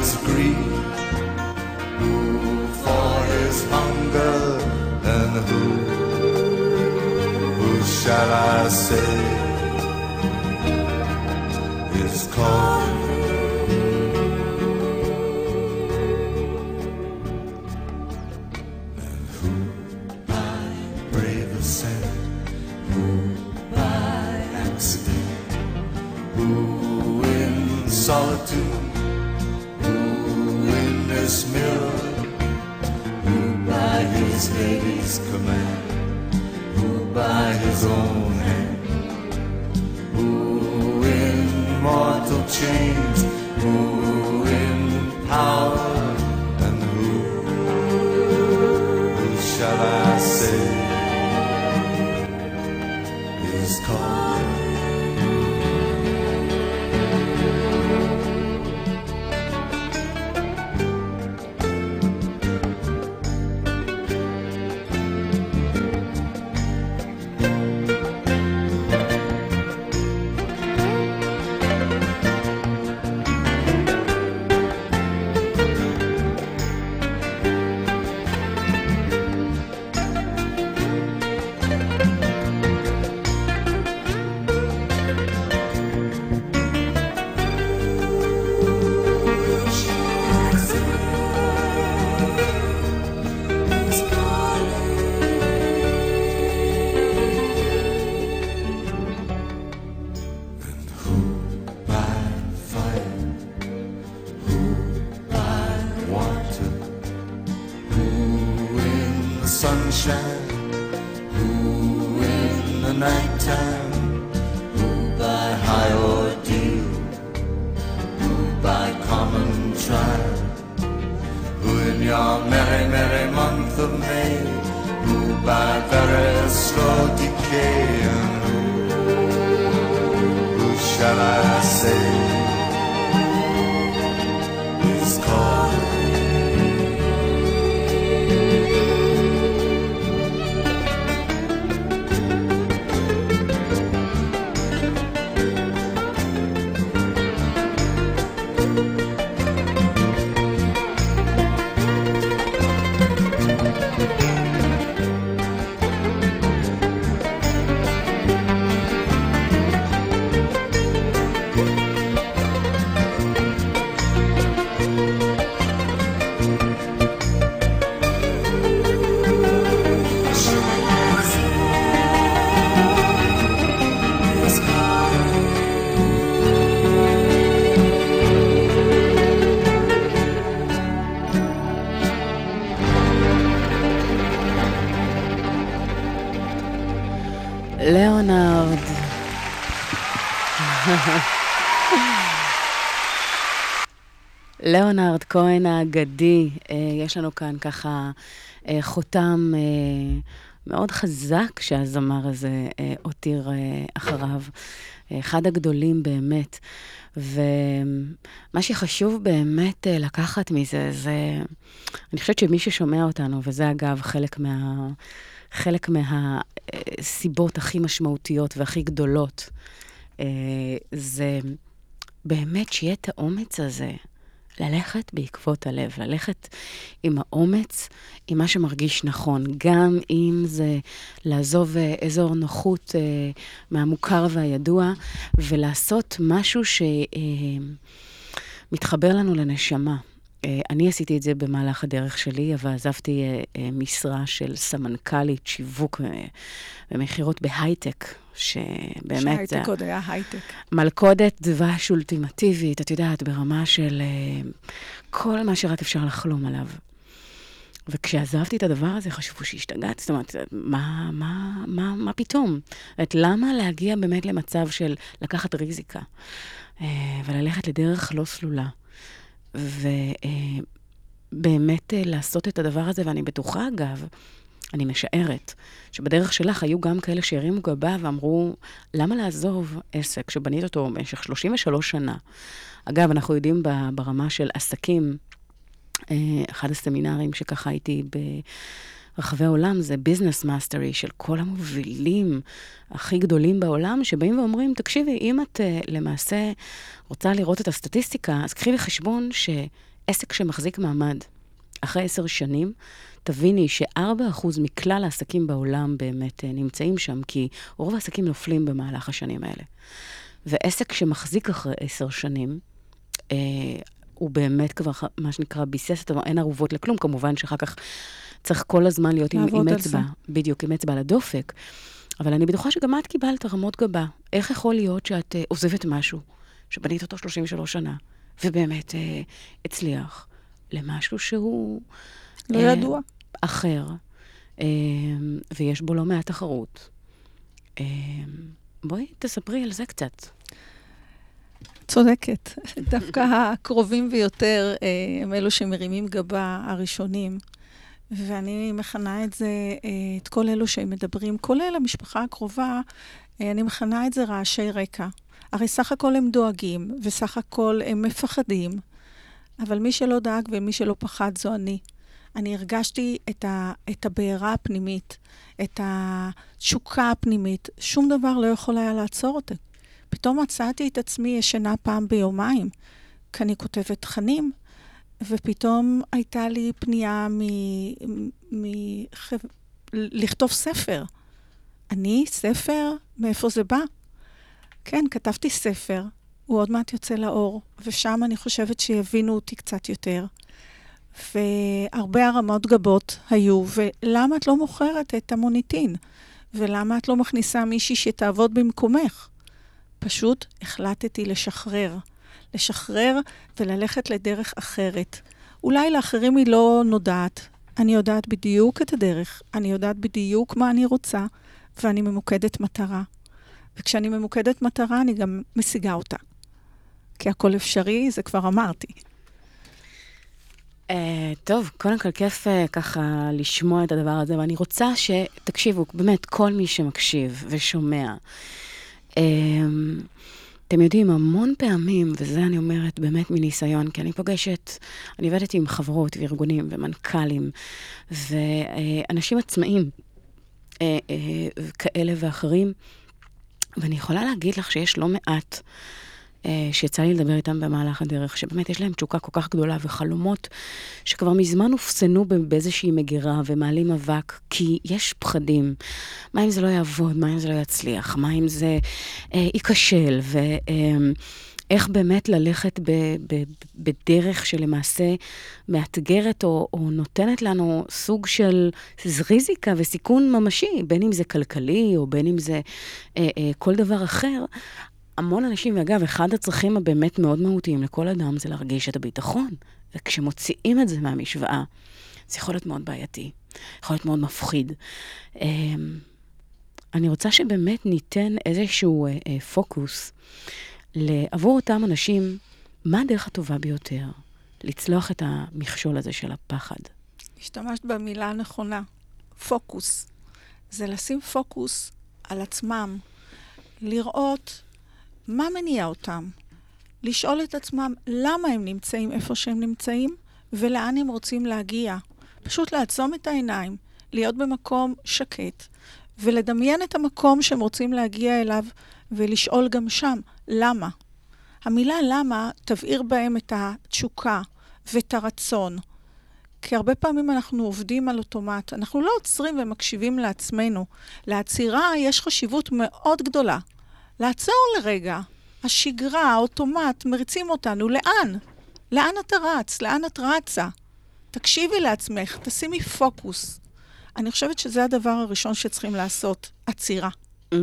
His greed? Who for his hunger? And who? Who shall I say is called? His command? By his own sunshine? Who in the nighttime? Who by high ordeal? Who by common trial? Who in your merry, merry month of May? Who by very slow decay? And who who shall I say ליאונרד כהן האגדי, אה, יש לנו כאן ככה אה, חותם אה, מאוד חזק שהזמר הזה הותיר אחריו. אחד הגדולים באמת. ומה שחשוב באמת לקחת מזה, זה... אני חושבת שמי ששומע אותנו, וזה אגב חלק מה... חלק מהסיבות הכי משמעותיות והכי גדולות, זה באמת שיהיה את האומץ הזה ללכת בעקבות הלב, ללכת עם האומץ, עם מה שמרגיש נכון, גם אם זה לעזוב אה, אזור נוחות אה, מהמוכר והידוע, ולעשות משהו שמתחבר לנו לנשמה. אה, אני עשיתי את זה במהלך הדרך שלי, אבל עזבתי אה, אה, משרה של סמנכ"לית שיווק אה, ומכירות בהייטק, שבאמת... שהייטק עוד היה הייטק. מלכודת דבש אולטימטיבית, את יודעת, ברמה של אה, כל מה שרק אפשר לחלום עליו. וכשעזבתי את הדבר הזה, חשבו שהשתגעת, זאת אומרת, מה, מה, מה, מה פתאום? זאת אומרת, למה להגיע באמת למצב של לקחת ריזיקה אה, וללכת לדרך לא סלולה? ובאמת אה, לעשות את הדבר הזה, ואני בטוחה, אגב, אני משערת, שבדרך שלך היו גם כאלה שהרימו גבה ואמרו, למה לעזוב עסק שבנית אותו במשך 33 שנה? אגב, אנחנו יודעים ב- ברמה של עסקים, אה, אחד הסמינרים שככה הייתי ברחבי העולם זה Business Mastery של כל המובילים הכי גדולים בעולם, שבאים ואומרים, תקשיבי, אם את אה, למעשה רוצה לראות את הסטטיסטיקה, אז קחי בחשבון שעסק שמחזיק מעמד אחרי עשר שנים, תביני ש-4% מכלל העסקים בעולם באמת אה, נמצאים שם, כי רוב העסקים נופלים במהלך השנים האלה. ועסק שמחזיק אחרי עשר שנים, אה, הוא באמת כבר, מה שנקרא, ביסס את, אין ערובות לכלום, כמובן שאחר כך צריך כל הזמן להיות עם, עם אצבע, זה. בדיוק, עם אצבע על הדופק. אבל אני בטוחה שגם את קיבלת רמות גבה. איך יכול להיות שאת אה, עוזבת משהו, שבנית אותו 33 שנה, ובאמת אה, הצליח, למשהו שהוא... לא אה, ידוע. אחר, אה, ויש בו לא מעט תחרות. אה, בואי תספרי על זה קצת. צודקת. דווקא הקרובים ביותר אה, הם אלו שמרימים גבה הראשונים. ואני מכנה את זה, אה, את כל אלו שמדברים, כולל המשפחה הקרובה, אה, אני מכנה את זה רעשי רקע. הרי סך הכל הם דואגים, וסך הכל הם מפחדים, אבל מי שלא דאג ומי שלא פחד זו אני. אני הרגשתי את, ה, את הבעירה הפנימית, את התשוקה הפנימית. שום דבר לא יכול היה לעצור אותי. פתאום מצאתי את עצמי ישנה פעם ביומיים, כי אני כותבת תכנים, ופתאום הייתה לי פנייה מ... מ... לכתוב ספר. אני, ספר, מאיפה זה בא? כן, כתבתי ספר, הוא עוד מעט יוצא לאור, ושם אני חושבת שיבינו אותי קצת יותר. והרבה הרמות גבות היו, ולמה את לא מוכרת את המוניטין? ולמה את לא מכניסה מישהי שתעבוד במקומך? פשוט החלטתי לשחרר. לשחרר וללכת לדרך אחרת. אולי לאחרים היא לא נודעת. אני יודעת בדיוק את הדרך, אני יודעת בדיוק מה אני רוצה, ואני ממוקדת מטרה. וכשאני ממוקדת מטרה, אני גם משיגה אותה. כי הכל אפשרי, זה כבר אמרתי. Uh, טוב, קודם כל כיף uh, ככה לשמוע את הדבר הזה, ואני רוצה שתקשיבו, באמת, כל מי שמקשיב ושומע. Uh, אתם יודעים, המון פעמים, וזה אני אומרת באמת מניסיון, כי אני פוגשת, אני עובדת עם חברות וארגונים ומנכ"לים ואנשים עצמאים אה, אה, כאלה ואחרים, ואני יכולה להגיד לך שיש לא מעט שיצא לי לדבר איתם במהלך הדרך, שבאמת יש להם תשוקה כל כך גדולה וחלומות שכבר מזמן אופסנו ב- באיזושהי מגירה ומעלים אבק, כי יש פחדים. מה אם זה לא יעבוד? מה אם זה לא יצליח? מה אם זה אה, ייכשל? ואיך באמת ללכת ב, ב, בדרך שלמעשה מאתגרת או, או נותנת לנו סוג של ריזיקה וסיכון ממשי, בין אם זה כלכלי או בין אם זה אה, אה, כל דבר אחר. המון אנשים, ואגב, אחד הצרכים הבאמת מאוד מהותיים לכל אדם זה להרגיש את הביטחון. וכשמוציאים את זה מהמשוואה, זה יכול להיות מאוד בעייתי, יכול להיות מאוד מפחיד. אמ, אני רוצה שבאמת ניתן איזשהו אה, אה, פוקוס עבור אותם אנשים, מה הדרך הטובה ביותר לצלוח את המכשול הזה של הפחד. השתמשת במילה הנכונה, פוקוס. זה לשים פוקוס על עצמם, לראות מה מניע אותם, לשאול את עצמם למה הם נמצאים איפה שהם נמצאים ולאן הם רוצים להגיע. פשוט לעצום את העיניים, להיות במקום שקט, ולדמיין את המקום שהם רוצים להגיע אליו, ולשאול גם שם, למה? המילה למה תבעיר בהם את התשוקה ואת הרצון. כי הרבה פעמים אנחנו עובדים על אוטומט, אנחנו לא עוצרים ומקשיבים לעצמנו. לעצירה יש חשיבות מאוד גדולה. לעצור לרגע. השגרה, האוטומט, מריצים אותנו. לאן? לאן אתה רץ? לאן את רצה? תקשיבי לעצמך, תשימי פוקוס. אני חושבת שזה הדבר הראשון שצריכים לעשות, עצירה. Mm,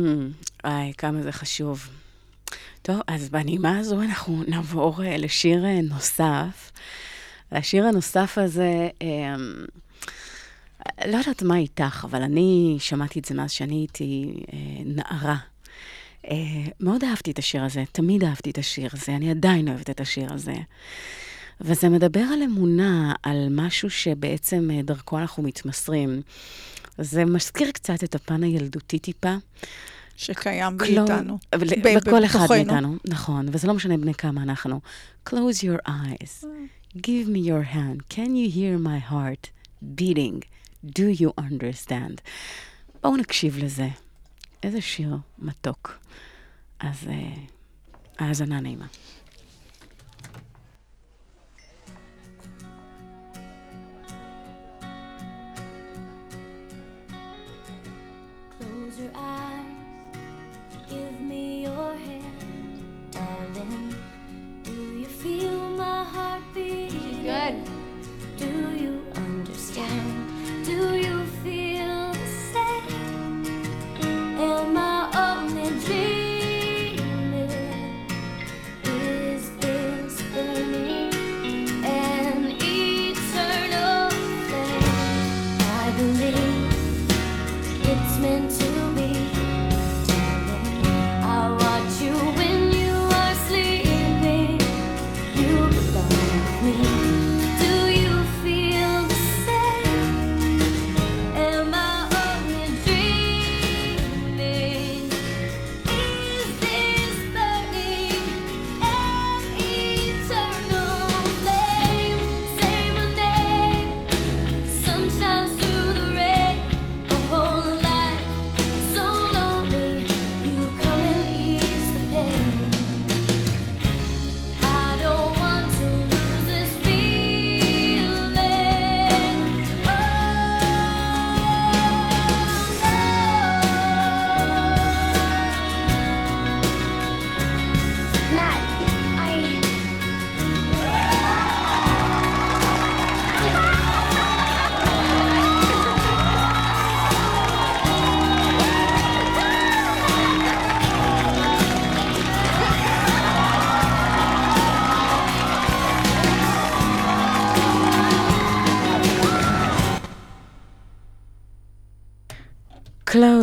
איי, כמה זה חשוב. טוב, אז בנימה הזו אנחנו נעבור uh, לשיר uh, נוסף. השיר הנוסף הזה, um, לא יודעת מה איתך, אבל אני שמעתי את זה מאז שאני הייתי uh, נערה. Uh, מאוד אהבתי את השיר הזה, תמיד אהבתי את השיר הזה, אני עדיין אוהבת את השיר הזה. וזה מדבר על אמונה, על משהו שבעצם uh, דרכו אנחנו מתמסרים. זה מזכיר קצת את הפן הילדותי טיפה. שקיים באיתנו. ב- בכל אחד. מאיתנו, נכון, וזה לא משנה בני כמה אנחנו. Close your eyes, give me your hand, can you hear my heart beating, do you understand? בואו נקשיב לזה. איזה שיר מתוק. אז אה, האזנה נעימה.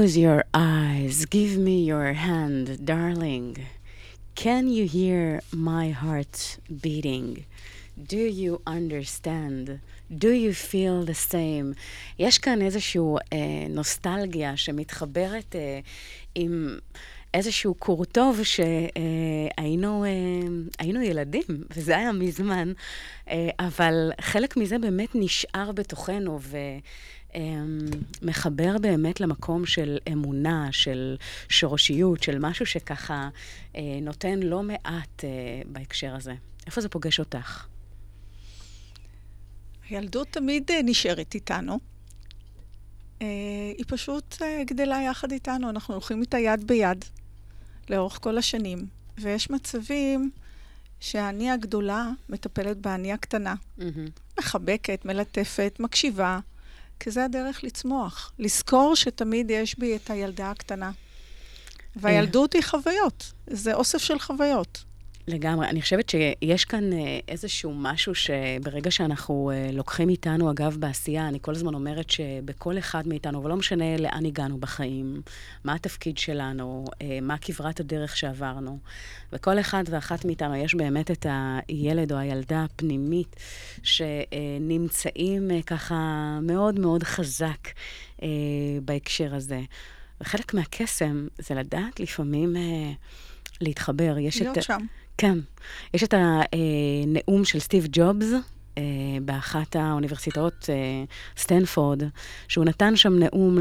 Close your eyes, give me your hand, darling. Can you hear my heart beating? Do you understand? Do you feel the same? יש כאן איזושהי אה, נוסטלגיה שמתחברת אה, עם איזשהו קור טוב שהיינו אה, היינו ילדים, וזה היה מזמן, אה, אבל חלק מזה באמת נשאר בתוכנו, ו... אמ, מחבר באמת למקום של אמונה, של שורשיות, של משהו שככה אה, נותן לא מעט אה, בהקשר הזה. איפה זה פוגש אותך? הילדות תמיד אה, נשארת איתנו. היא פשוט גדלה יחד איתנו, אנחנו הולכים איתה יד ביד לאורך כל השנים. ויש מצבים שהאני הגדולה מטפלת באני הקטנה. מחבקת, מלטפת, מקשיבה, כי זה הדרך לצמוח. לזכור שתמיד יש בי את הילדה הקטנה. והילדות היא חוויות, זה אוסף של חוויות. לגמרי. אני חושבת שיש כאן אה, איזשהו משהו שברגע שאנחנו אה, לוקחים איתנו, אגב, בעשייה, אני כל הזמן אומרת שבכל אחד מאיתנו, ולא משנה לאן הגענו בחיים, מה התפקיד שלנו, אה, מה כברת הדרך שעברנו, וכל אחד ואחת מאיתנו יש באמת את הילד או הילדה הפנימית שנמצאים ככה מאוד מאוד חזק בהקשר הזה. וחלק מהקסם זה לדעת לפעמים להתחבר. יש להיות את... שם. כן. יש את הנאום של סטיב ג'ובס אה, באחת האוניברסיטאות, אה, סטנפורד, שהוא נתן שם נאום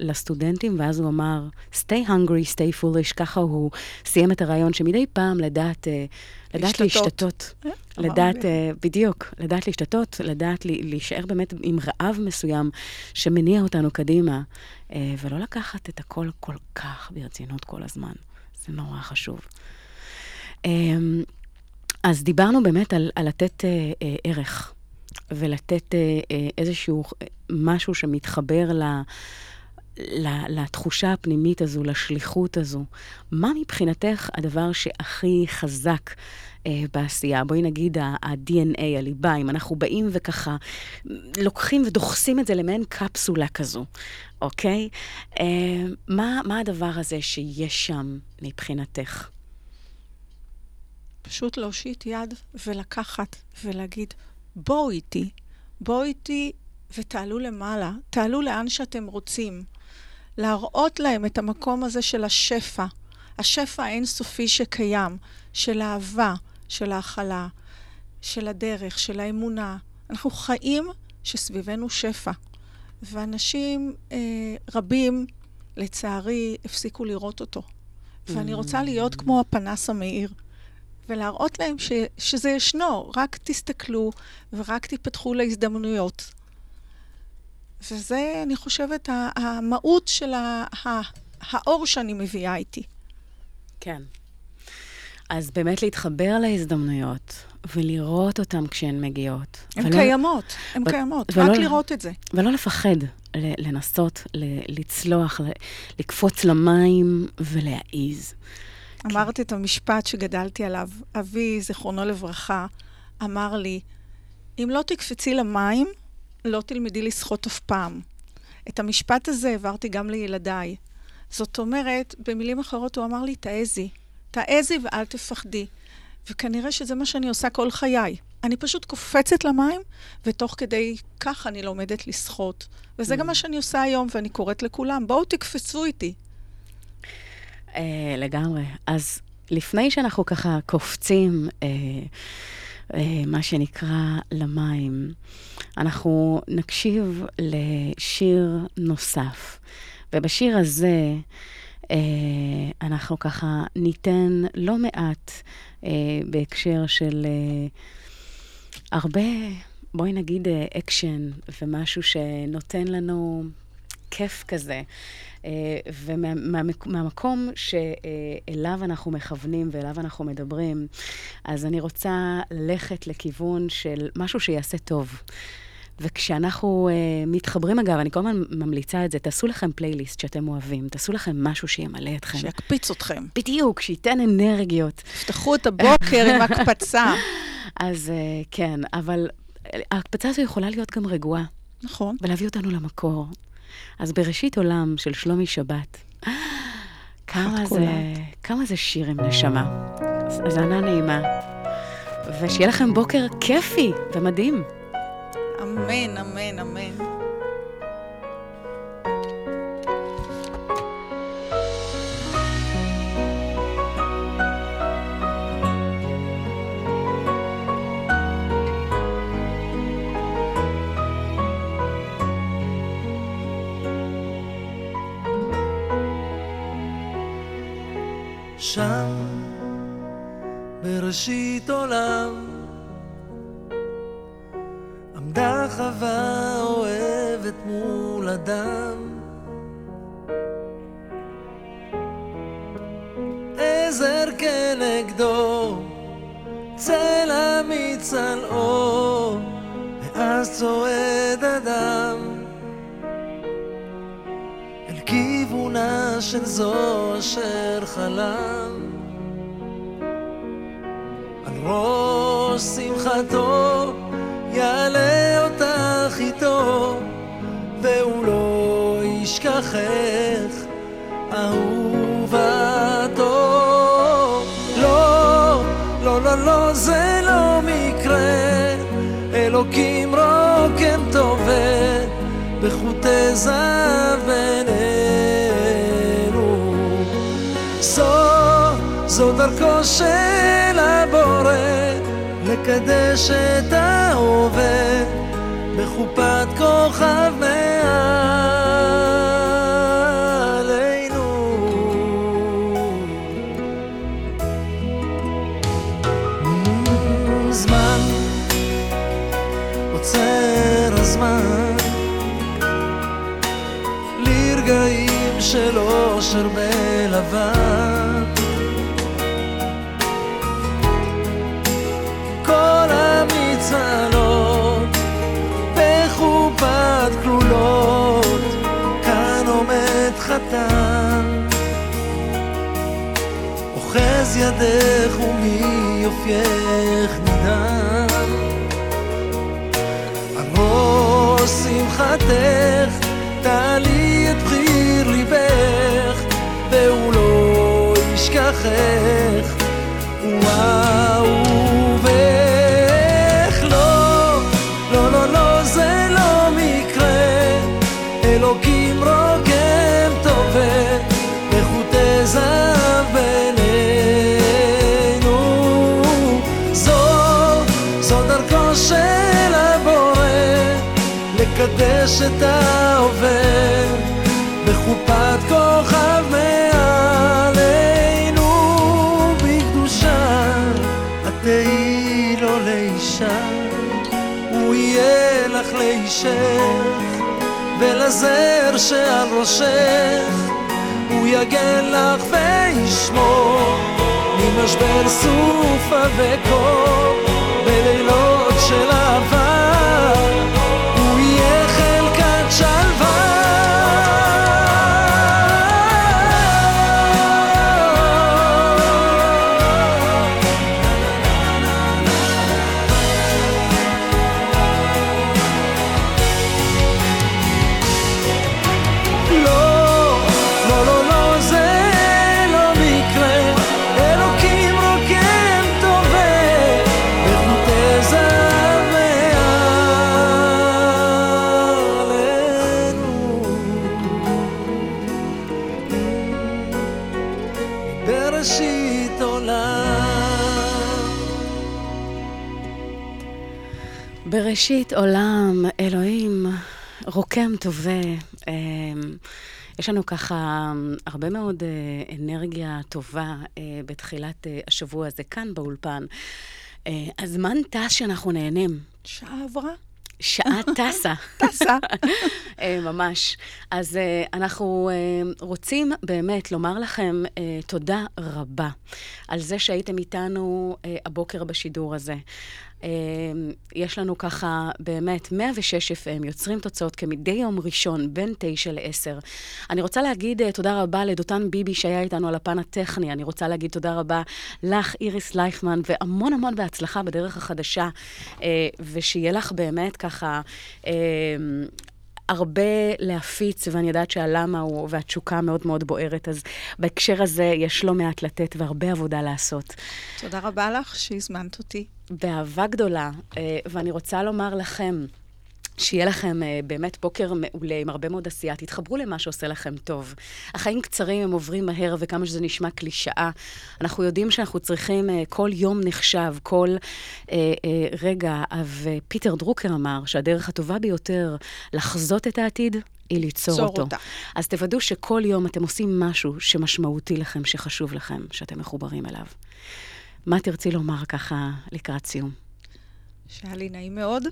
לסטודנטים, ואז הוא אמר, stay hungry, stay foolish, ככה הוא סיים את הרעיון, שמדי פעם לדעת, אה, לדעת להשתתות. לדעת, בדיוק, לדעת להשתתות, לדעת להישאר באמת עם רעב מסוים שמניע אותנו קדימה, ולא לקחת את הכל כל כך ברצינות כל הזמן. זה נורא חשוב. אמ, אז דיברנו באמת על, על לתת אה, אה, ערך, ולתת אה, אה, איזשהו אה, משהו שמתחבר ל, ל, לתחושה הפנימית הזו, לשליחות הזו. מה מבחינתך הדבר שהכי חזק אה, בעשייה? בואי נגיד ה-DNA, הליבה, אם אנחנו באים וככה לוקחים ודוחסים את זה למעין קפסולה כזו, אוקיי? אה, מה, מה הדבר הזה שיש שם מבחינתך? פשוט להושיט יד ולקחת ולהגיד, בואו איתי, בואו איתי ותעלו למעלה, תעלו לאן שאתם רוצים. להראות להם את המקום הזה של השפע, השפע האינסופי שקיים, של האהבה, של ההכלה, של הדרך, של האמונה. אנחנו חיים שסביבנו שפע. ואנשים אה, רבים, לצערי, הפסיקו לראות אותו. ואני רוצה להיות כמו הפנס המאיר. ולהראות להם ש, שזה ישנו, רק תסתכלו ורק תיפתחו להזדמנויות. וזה, אני חושבת, המהות של ה- ה- האור שאני מביאה איתי. כן. אז באמת להתחבר להזדמנויות ולראות אותן כשהן מגיעות. הן ולא- קיימות, הן ו- קיימות, ולא- רק לראות את זה. ולא לפחד לנסות, לצלוח, לקפוץ למים ולהעיז. אמרת את המשפט שגדלתי עליו. אבי, זיכרונו לברכה, אמר לי, אם לא תקפצי למים, לא תלמדי לשחות אף פעם. את המשפט הזה העברתי גם לילדיי. זאת אומרת, במילים אחרות הוא אמר לי, תעזי. תעזי ואל תפחדי. וכנראה שזה מה שאני עושה כל חיי. אני פשוט קופצת למים, ותוך כדי כך אני לומדת לשחות. וזה גם מה שאני עושה היום, ואני קוראת לכולם, בואו תקפצו איתי. אה, לגמרי. אז לפני שאנחנו ככה קופצים, אה, אה, מה שנקרא, למים, אנחנו נקשיב לשיר נוסף. ובשיר הזה, אה, אנחנו ככה ניתן לא מעט אה, בהקשר של אה, הרבה, בואי נגיד, אה, אקשן ומשהו שנותן לנו כיף כזה. אה, ומהמקום שאליו אנחנו מכוונים ואליו אנחנו מדברים, אז אני רוצה ללכת לכיוון של משהו שיעשה טוב. וכשאנחנו uh, מתחברים, אגב, אני כל הזמן ממליצה את זה, תעשו לכם פלייליסט שאתם אוהבים, תעשו לכם משהו שימלא אתכם. שיקפיץ אתכם. בדיוק, שייתן אנרגיות. תפתחו את הבוקר עם הקפצה. אז uh, כן, אבל ההקפצה הזו יכולה להיות גם רגועה, נכון. ולהביא אותנו למקור. אז בראשית עולם של שלומי שבת, כמה זה. כמה זה שיר עם נשמה. האזנה נעימה. ושיהיה לכם בוקר כיפי ומדהים. אמן, אמן, אמן. שם, בראשית עולם, עמדה חווה אוהבת מול אדם. עזר כנגדו, צלע מצלעו, ואז צועד אדם. אל כיוונה של זו אשר חלם שמחתו יעלה אותך איתו והוא לא ישכחך אהובתו. לא, לא, לא, לא, זה לא מקרה. אלוקים רוקם טובה בחוטי זהב בינינו. זו, זו דרכו של לקדש את ההווה בחופת כוכב מעלינו. זמן עוצר הזמן לרגעים של אושר בלבן צהלות בחופת כלולות כאן עומד חתן. אוחז ידך ומיופייך נדהם על ראש שמחתך תעלי את בחיר ליבך והוא לא ישכחך לקדש את ההווה בחופת כוכב מעלינו בקדושה את תהיי לו לאישה הוא יהיה לך לאישך ולזר שעל ראשך הוא יגן לך וישמור ממשבר סופה וקור בלילות של אהבה בראשית עולם, אלוהים רוקם טובה. אמ, יש לנו ככה הרבה מאוד אה, אנרגיה טובה אה, בתחילת אה, השבוע הזה כאן באולפן. הזמן טס שאנחנו נהנים. שעה עברה? שעה טסה. טסה. ממש. אז אנחנו רוצים באמת לומר לכם תודה רבה על זה שהייתם איתנו הבוקר בשידור הזה. אה, יש לנו ככה באמת 106 FM, יוצרים תוצאות כמדי יום ראשון בין 9 ל-10. אני רוצה להגיד אה, תודה רבה לדותן ביבי שהיה איתנו על הפן הטכני. אני רוצה להגיד תודה רבה לך, איריס לייכמן, והמון המון בהצלחה בדרך החדשה, אה, ושיהיה לך באמת ככה... אה, הרבה להפיץ, ואני יודעת שהלמה הוא, והתשוקה מאוד מאוד בוערת, אז בהקשר הזה יש לא מעט לתת והרבה עבודה לעשות. תודה רבה לך שהזמנת אותי. באהבה גדולה, אה, ואני רוצה לומר לכם, שיהיה לכם אה, באמת בוקר מעולה עם הרבה מאוד עשייה. תתחברו למה שעושה לכם טוב. החיים קצרים, הם עוברים מהר, וכמה שזה נשמע קלישאה. אנחנו יודעים שאנחנו צריכים, אה, כל יום נחשב, כל אה, אה, רגע. ופיטר דרוקר אמר שהדרך הטובה ביותר לחזות את העתיד היא ליצור ליצור אותו. אותה. אז תוודאו שכל יום אתם עושים משהו שמשמעותי לכם, שחשוב לכם, שאתם מחוברים אליו. מה תרצי לומר ככה לקראת סיום? שהיה לי נעים מאוד,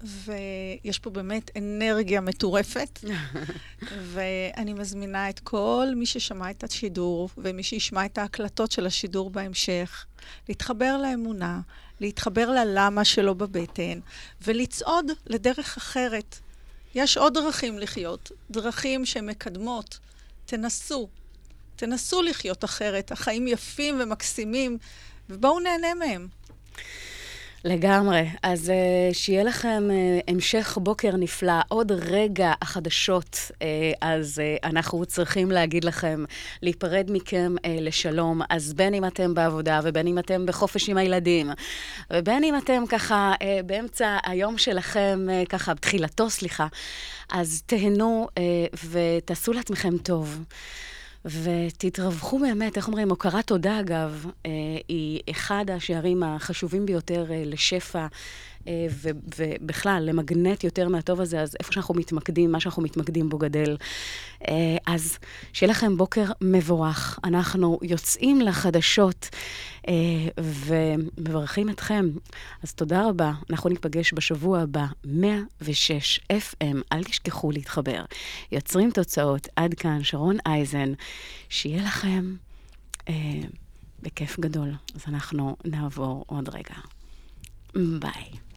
ויש פה באמת אנרגיה מטורפת, ואני מזמינה את כל מי ששמע את השידור, ומי שישמע את ההקלטות של השידור בהמשך, להתחבר לאמונה, להתחבר ללמה שלו בבטן, ולצעוד לדרך אחרת. יש עוד דרכים לחיות, דרכים שמקדמות. תנסו, תנסו לחיות אחרת. החיים יפים ומקסימים, ובואו נהנה מהם. לגמרי. אז uh, שיהיה לכם uh, המשך בוקר נפלא. עוד רגע החדשות, uh, אז uh, אנחנו צריכים להגיד לכם, להיפרד מכם uh, לשלום. אז בין אם אתם בעבודה, ובין אם אתם בחופש עם הילדים, ובין אם אתם ככה uh, באמצע היום שלכם, uh, ככה, בתחילתו, סליחה, אז תהנו uh, ותעשו לעצמכם טוב. ותתרווחו באמת, איך אומרים, הוקרת תודה, אגב, אה, היא אחד השערים החשובים ביותר אה, לשפע, ובכלל, למגנט יותר מהטוב הזה, אז איפה שאנחנו מתמקדים, מה שאנחנו מתמקדים בו גדל. אה, אז שיהיה לכם בוקר מבורך. אנחנו יוצאים לחדשות אה, ומברכים אתכם. אז תודה רבה. אנחנו ניפגש בשבוע הבא, 106 FM. אל תשכחו להתחבר. יוצרים תוצאות. עד כאן, שרון אייזן. שיהיה לכם אה, בכיף גדול. אז אנחנו נעבור עוד רגע. ביי.